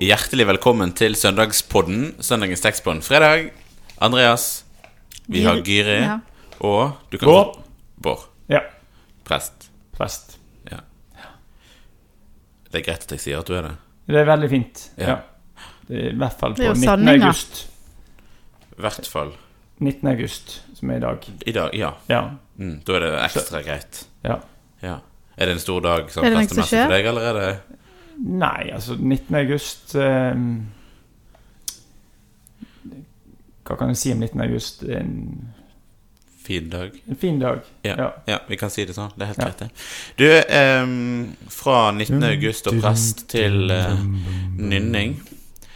Hjertelig velkommen til søndagspodden, søndagens tekst på en fredag. Andreas, vi har Gyri, Ja. og du kan Bård. Bård. Ja. Prest. Prest. Ja. Det er greit at jeg sier at du er det. Det er veldig fint. Ja. Ja. Det er I hvert fall på 19. sanninga. august. I hvert fall 19. august, som er i dag. i dag. Ja. Ja. Mm, da er det ekstra greit. ja. Ja. Er det en stor dag som prestemester for deg, eller er det Nei, altså 19. august eh, Hva kan jeg si om 19. august? En, fin dag? en fin dag. Ja. Ja. ja, vi kan si det sånn. Det er helt Ja. greit, det. Du, eh, fra 19. august og prest til eh, nynning.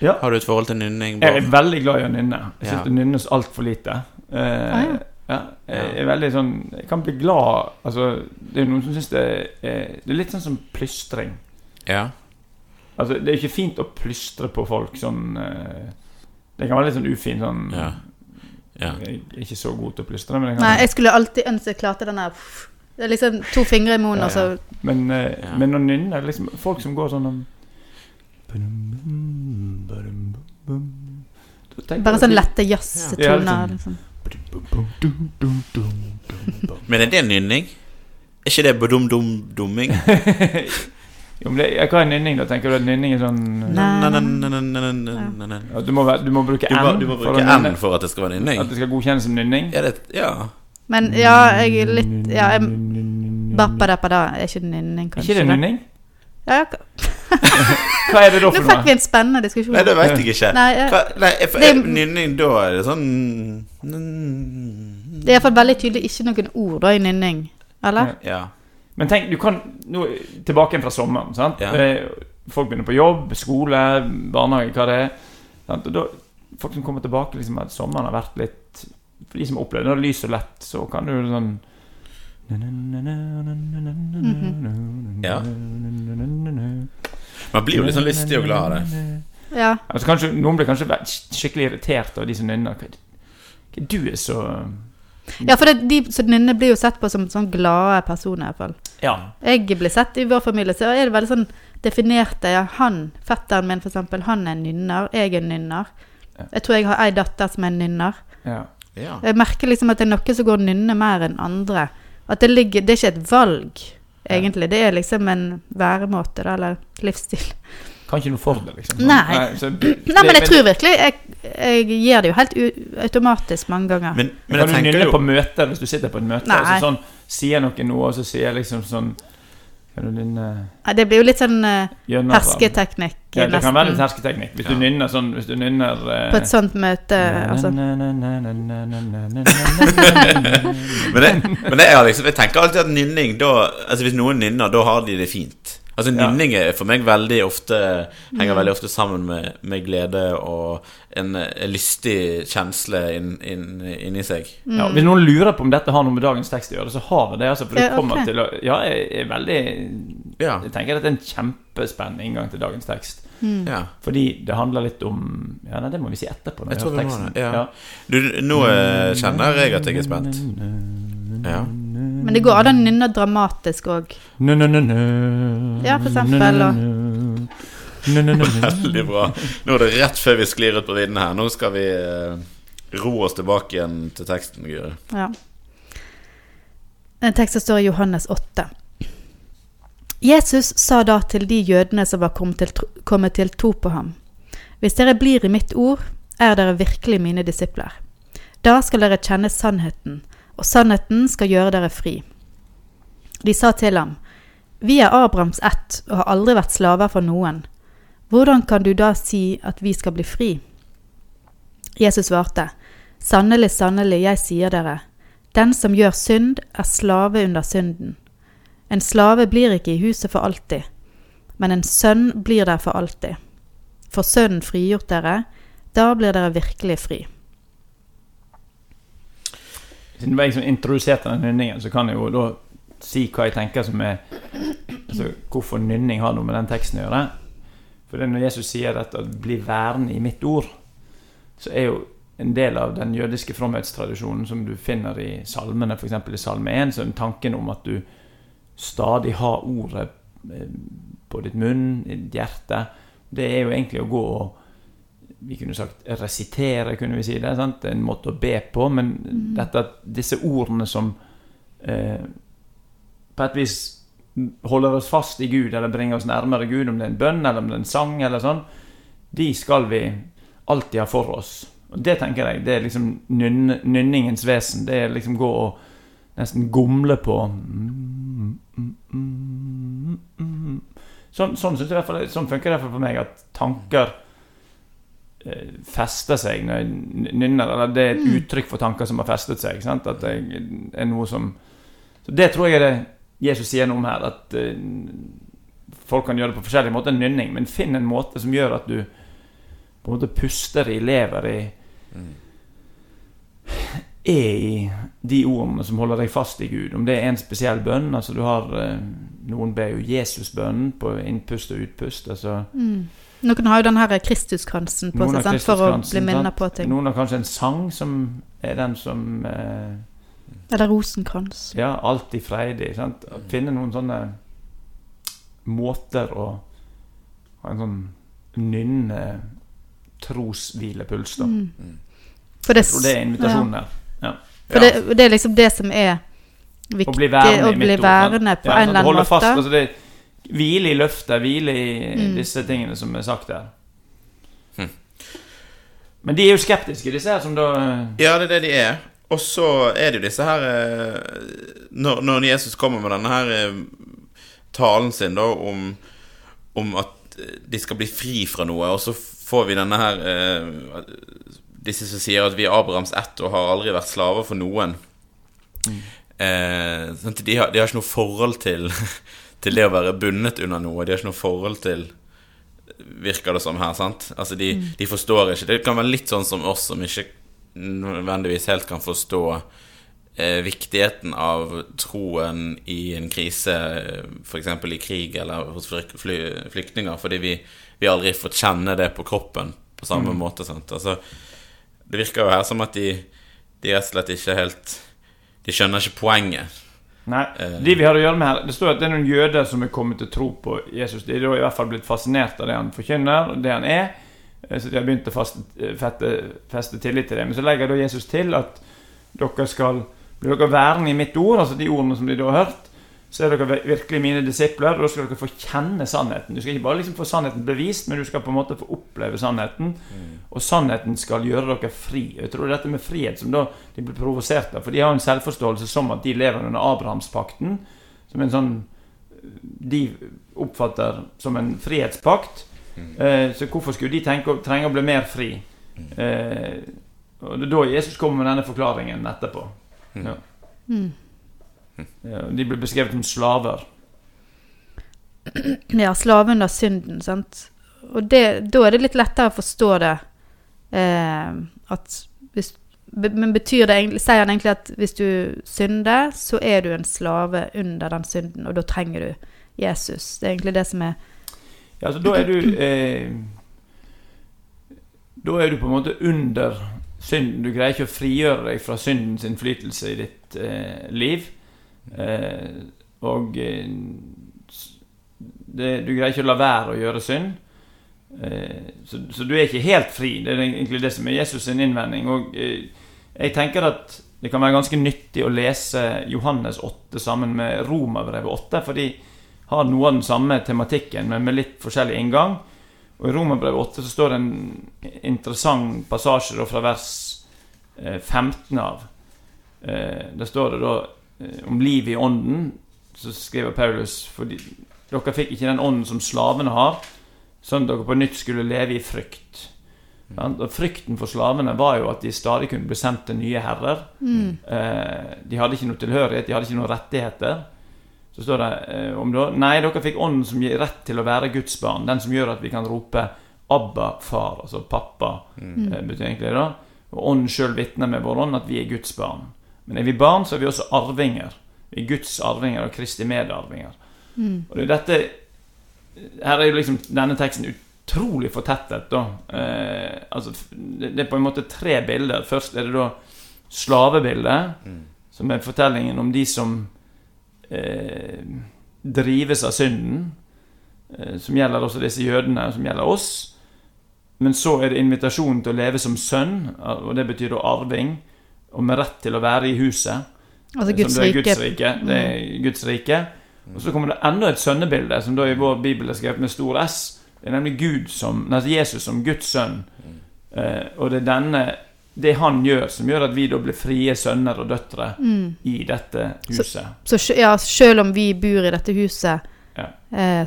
Ja. Har du et forhold til nynning? Jeg er veldig glad i å nynne. Jeg Ja. syns det nynnes altfor lite. Eh, ja. ja, jeg er veldig sånn Jeg kan bli glad Altså, det er noen som syns det er Det er litt sånn som plystring. Ja. Altså, det er ikke fint å plystre på folk sånn uh, Det kan være litt sånn ufint sånn Ja. ja. Jeg er ikke så god til å plystre, men jeg kan Nei, jeg skulle alltid ønske jeg klarte den der Det er liksom to fingre i munnen, Ja, og så Men, uh, Ja. men å nynne liksom Folk som går sånn Bare sånn lette Ja, jazztoner. liksom. Liksom. Men er det nynning? Er ikke det badum-dum-dumming? Jo, men det, hva er nynning, da? Tenker du at nynning er sånn du, må, du må bruke Du må, N du må for bruke. N for at det skal være nynning? At det skal godkjennes som nynning? Er det Ja. Men ja, jeg er litt Ja, jeg Bappa-dappa-da er ikke nynning, kanskje. Ikke det nynning? Ja, ja. Hva er det da Nå fikk vi en spennende diskusjon. Nei, det vet jeg ikke. Nei, jeg- Hva, nei for, Det- er nynning, da er det sånn Det er iallfall veldig tydelig ikke noen ord da i nynning. Eller? Ja. Men tenk, du kan nå Tilbake fra sommeren. sant? Ja. Eh, Folk begynner på jobb, skole, barnehage, hva det er. Sant? Og da, folk som kommer tilbake, liksom at sommeren har vært litt For de som opplever det, det lyser lett, så kan du sånn Ja. Man blir jo litt sånn lystig og glad av det. Ja. Altså, kanskje, noen blir kanskje skikkelig irritert av de som nynner. Du er så ja, for det, de som nynner, blir jo sett på som sånn glade personer, iallfall. Ja. Jeg blir sett i vår familie, så er det veldig sånn definerte ja, Han, fetteren min for eksempel, han er nynner, jeg er nynner. Ja. Jeg tror jeg har ei datter som er nynner. ja. Ja. Jeg merker liksom at det er noen som går nynne mer enn andre. At det ligger Det er ikke et valg, egentlig. Det er liksom en væremåte, da, eller livsstil. Kan ikke noe for det, liksom. Nei. så, Nei, men jeg tror virkelig Jeg, jeg gjør det jo helt u automatisk mange ganger. Men, men kan jeg du tenker nynne jo på møter hvis du sitter på et møte? Nei. Altså sånn, Sier noen noe, og så sier jeg liksom sånn Kan du nynne det blir jo litt sånn uh, hersketeknikk, Ja, det kan være litt hersketeknikk. Hvis Ja. du nynner sånn Hvis du nynner uh, På et sånt møte, altså. Men, det, men det er liksom, jeg tenker alltid at nynning da Altså Hvis noen nynner, da har de det fint. Altså. Nynning er for meg veldig ofte henger Mm. veldig ofte sammen med, med glede og en, en lystig kjensle inn- inn- inni seg. Ja, hvis noen lurer på om dette har noe med dagens tekst å gjøre, så har vi det. Altså, for det kommer okay. til å Ja, jeg er veldig Ja. Jeg tenker at det er en kjempespennende inngang til dagens tekst. ja. Fordi det handler litt om Ja, nei, det må vi si etterpå. Når Jeg vi tror hører må teksten. det, ja. Du, nå eh, kjenner jeg at jeg er spent. Ja. Men det går an å nynne dramatisk òg. Ja, for eksempel. Veldig bra. Nå er det rett før vi sklir ut på vidden her. Nå skal vi eh, ro oss tilbake igjen til teksten. Guri. Ja. Den teksten står i Johannes 8. Jesus sa da til de jødene som var kommet til, tro- kommet til tro på ham. Hvis dere blir i mitt ord, er dere virkelig mine disipler. Da skal dere kjenne sannheten, og sannheten skal gjøre dere fri. De sa til ham, Vi er Abrahams ett og har aldri vært slaver for noen. Hvordan kan du da si at vi skal bli fri? Jesus svarte, Sannelig, sannelig, jeg sier dere, den som gjør synd, er slave under synden. En slave blir ikke i huset for alltid, men en sønn blir der for alltid. For sønnen frigjort dere, da blir dere virkelig fri. Siden jeg som introduserte den nynningen, så kan jeg jo da si hva jeg tenker som er Altså hvorfor nynning har noe med den teksten å gjøre. For det er når Jesus sier dette at 'bli værende i mitt ord', så er jo en del av den jødiske fromhetstradisjonen som du finner i salmene, f.eks. i Salme 1, så er tanken om at du stadig har ordet eh, på ditt munn, i ditt hjerte. det er jo egentlig å gå og Vi kunne sagt resitere, kunne vi si det. Sant? En måte å be på. Men dette, disse ordene som eh, på et vis holder oss fast i Gud, eller bringer oss nærmere Gud, om det er en bønn eller om det er en sang, eller sånn, de skal vi alltid ha for oss. Og Det tenker jeg, det er liksom nyn, nynningens vesen. Det er liksom gå og nesten gomle på Sånn, sånn, synes jeg sånn funker det for meg, at tanker fester seg når jeg nynner. Eller det er et uttrykk for tanker som har festet seg. Sant? At det er noe som Så Det tror jeg er det Jesus sier noe om her. At uh, folk kan gjøre det på forskjellige måter enn nynning, men finn en måte som gjør at du på en måte puster i, lever i er i de ordene som holder deg fast i Gud. Om det er en spesiell bønn altså du har eh, Noen ber jo Jesusbønnen på innpust og utpust. altså Noen har jo den her Kristuskransen på seg sant? for å bli minnet på ting. Noen har kanskje en sang som er den som eh, Eller rosenkrans. Ja, alltid freidig. Sant? Finne noen sånne måter å ha en sånn nynne troshvilepuls, da. Mm. For det, Jeg tror det er invitasjonen her. Ja. For det, det er liksom det som er viktig. Å bli værende å bli værende på Ja, en eller annen måte. Fast, altså det, hvile i løftet, hvile i Mm. disse tingene som er sagt her. Hm. Men de er jo skeptiske, disse her som da Ja, det er det de er. Og så er det jo disse her eh, Når, når Jesus kommer med denne her eh, talen sin da om, om at eh, de skal bli fri fra noe, og så får vi denne her eh, Disse som sier at vi Abrahams ett og har aldri vært slaver for noen. Eh, sant? de, har, de har ikke noe forhold til, til det å være bundet under noe. De har ikke noe forhold til Virker det som her, sant? Altså de, de forstår ikke Det kan være litt sånn som oss som ikke nødvendigvis helt kan forstå eh, viktigheten av troen i en krise, f.eks. i krig eller hos fly, flyktninger, fordi vi, vi aldri har fått kjenne det på kroppen på samme måte. Sant? Altså, det virker jo her som at de, de rett og slett ikke helt De skjønner ikke poenget. Nei, Eh. de vi har å gjøre med her Det står at det er noen jøder som er kommet til tro på Jesus. De er i hvert fall blitt fascinert av det han forkynner, det han er. Eh, Så de har begynt å feste, feste tillit til det. Men så legger da Jesus til at dere skal bli dere værende i mitt ord, altså de ordene som de da har hørt. Så er dere virkelig mine disipler, og da skal dere få kjenne sannheten. Du skal ikke bare liksom få sannheten bevist, men du skal på en måte få oppleve sannheten. Og sannheten skal gjøre dere fri. Jeg tror dette med frihet som da de blir provosert av. For de har en selvforståelse som at de lever under Abrahamspakten. Som en sånn De oppfatter som en frihetspakt. Eh, så hvorfor skulle de tenke, trenge å bli mer fri? Eh, og det er da Jesus kommer med denne forklaringen etterpå. Ja. Mm. De blir beskrevet som slaver. Ja, slaven av synden, sant. Og det, da er det litt lettere å forstå det. Eh, at hvis, men betyr det egentlig Sier han egentlig at hvis du synder, så er du en slave under den synden, og da trenger du Jesus? Det er egentlig det som er Ja, altså da er du eh, Da er du på en måte under synden. Du greier ikke å frigjøre deg fra syndens innflytelse i ditt eh, liv. Eh, og eh, det, du greier ikke å la være å gjøre synd. Eh, så, så du er ikke helt fri. Det er egentlig det som er Jesus' sin innvending. Og eh, jeg tenker at det kan være ganske nyttig å lese Johannes 8 sammen med Romerbrevet 8, for de har noe av den samme tematikken, men med litt forskjellig inngang. Og I Romerbrevet 8 så står det en interessant passasje fra vers eh, 15 av. Eh, Der står det da eh, om livet i ånden. Så skriver Paulus fordi dere fikk ikke den ånden som slavene har, sånn at dere på nytt skulle leve i frykt. Sant? Og Frykten for slavene var jo at de stadig kunne bli sendt til nye herrer. Mm. de hadde ikke noe tilhørighet, de hadde ikke noen rettigheter. Så står det eh, om da Nei, dere fikk ånden som gir rett til å være Guds barn. Den som gjør at vi kan rope 'Abba, far', altså pappa, mm. betyr egentlig det. Og ånden sjøl vitner med vår ånd at vi er Guds barn. Men er vi barn, så er vi også arvinger. Vi er Guds arvinger og Kristi medarvinger. Og det er dette Her er jo liksom denne teksten utrolig fortettet, da. Eh, altså, det, er på en måte tre bilder. Først er det da slavebildet, som er fortellingen om de som eh, drives av synden. eh, som gjelder også disse jødene, som gjelder oss. Men så er det invitasjonen til å leve som sønn, og det betyr da arving, og med rett til å være i huset. Altså Guds som da er Guds rike. Det er Guds rike. Og så kommer det enda et sønnebilde, som da i vår bibel er skrevet med stor S. Det er nemlig Gud som, nei, Jesus som Guds sønn. Eh, og det er denne det han gjør, som gjør at vi da blir frie sønner og døtre Mm. i dette huset. Så så, ja, selv om vi bor i dette huset, Ja. eh,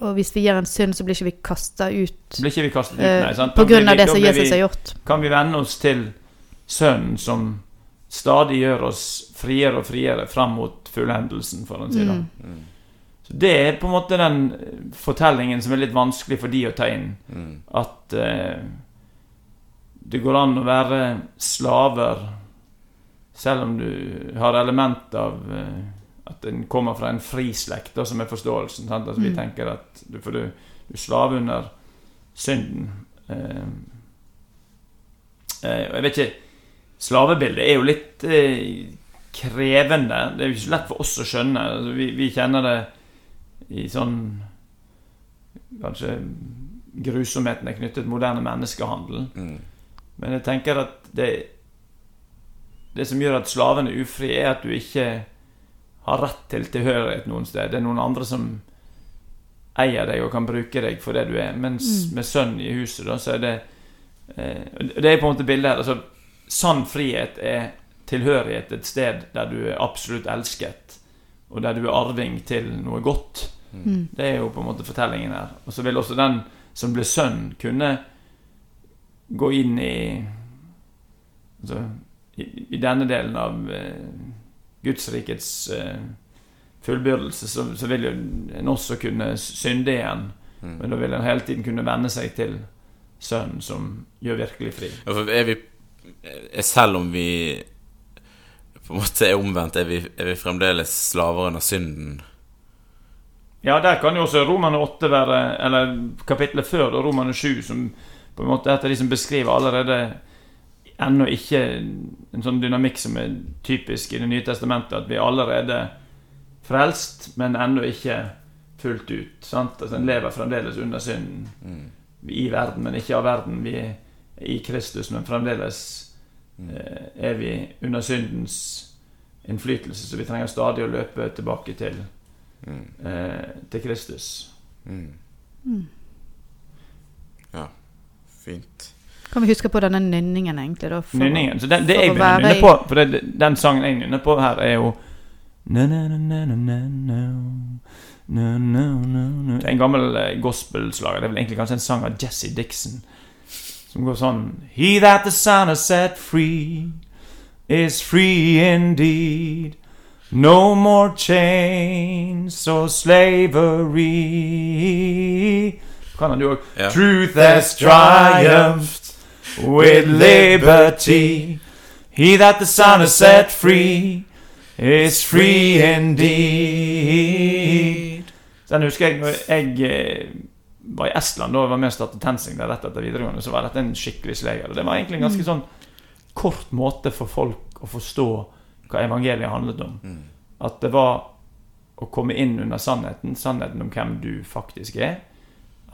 og hvis vi gjør en synd, så blir ikke vi kasta ut blir ikke vi kastet ut, eh, nei. sant? på grunn av det som Jesus vi- har gjort. kan vi venne oss til Sønnen som stadig gjør oss friere og friere fram mot fullendelsen, for å si det. Mm. Så Det er på en måte den fortellingen som er litt vanskelig for de å ta inn. Mm. At eh, det går an å være slaver selv om du har element av eh, at en kommer fra en frislekt, slekt, som er forståelsen. Sant? Altså, Vi Mm. tenker at du, for du, du er slave under synden. Eh, eh, jeg vet ikke Slavebildet er jo litt eh, krevende. Det er jo ikke lett for oss å skjønne. Altså, vi, vi kjenner det i sånn Kanskje grusomheten er knyttet til moderne menneskehandel. Mm. Men jeg tenker at det Det som gjør at slaven er ufri, er at du ikke har rett til tilhørighet noen sted. Det er noen andre som eier deg og kan bruke deg for det du er. Mens Mm. med sønn i huset, da, så er det eh, Det er på en måte bildet her. Altså, sann frihet er tilhørighet et sted der du er absolutt elsket, og der du er arving til noe godt. Mm. Det er jo på en måte fortellingen her. Og så vil også den som blir sønn, kunne gå inn i altså, i, i denne delen av uh, Guds rikets eh, fullbyrdelse, så, så vil jo en også kunne synde igjen. Mm. Men da vil en hele tiden kunne venne seg til Sønnen som gjør virkelig fri. Ja, for er vi Selv om vi på en måte er omvendt, er vi, er vi fremdeles slaver under synden? Ja, der kan jo også Romane 8 være Eller kapittelet før, da, Romane 7, som på en måte er de som beskriver allerede ennå ikke en sånn dynamikk som er typisk i Det nye testamentet, at vi er allerede frelst, men ennå ikke fullt ut. Sant? Altså, En lever fremdeles under synden Mm. i verden, men ikke av verden. Vi er i Kristus, men fremdeles eh, er vi under syndens innflytelse, så vi trenger stadig å løpe tilbake til Mm. eh, til Kristus. Mm. Mm. Ja, fint. Kan vi huske på denne nynningen, egentlig? Da, for- Nynningen. Så den, det for jeg begynner å nynne på For det, den sangen jeg nynner på her, er jo er En gammel eh, gospelslager. Det er vel egentlig kanskje en sang av Jesse Dixon. Som går sånn He that the Son has set free is free indeed. No more chains or slavery. Kan han òg? Ja. Truth has triumphed with liberty. He that the Son has set free is free indeed. Så Den husker jeg når jeg var i Estland da jeg var med og startet TenSing der rett etter videregående. Så var dette en skikkelig sleger. Og det var egentlig en ganske sånn kort måte for folk å forstå hva evangeliet handlet om. Mm. At det var å komme inn under sannheten. Sannheten om hvem du faktisk er.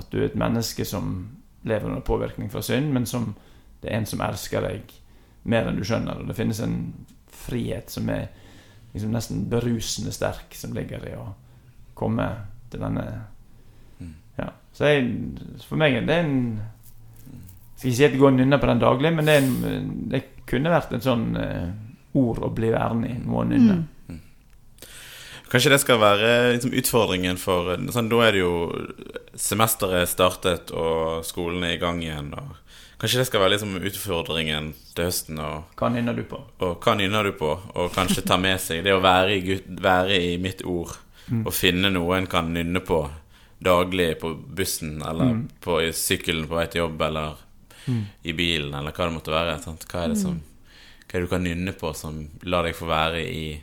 At du er et menneske som lever under påvirkning fra synd, men som det er en som elsker deg mer enn du skjønner. Og det finnes en frihet som er liksom nesten berusende sterk, som ligger i å komme til denne Mm. Så jeg, for meg det er det en Skal ikke si at jeg går og nynner på den daglig, men det, er en, det kunne vært en sånn uh, ord å bli værende i. Noe å nynne. Mm. Kanskje det skal være liksom, utfordringen for sånn, Da er det jo semesteret startet, og skolen er i gang igjen. Og kanskje det skal være liksom, utfordringen til høsten. Og, Hva nynner du på? og hva nynner du på? Og kanskje ta med seg det å være i, være i mitt ord. Mm. Og finne noe en kan nynne på daglig på bussen, eller Mm. på sykkelen på vei til jobb, eller Mm. i bilen, eller hva det måtte være. Sant? Hva er det som Hva er det du kan nynne på som lar deg få være i,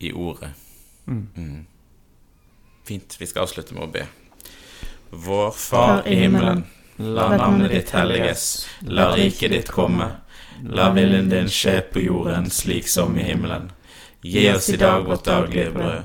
i ordet? Mm. Mm. Fint. Vi skal avslutte med å be. Vår Far Far i himmelen. La navnet ditt helliges. La riket ditt komme. La viljen din skje på jorden slik som i himmelen. Gi oss i dag vårt daglige brød.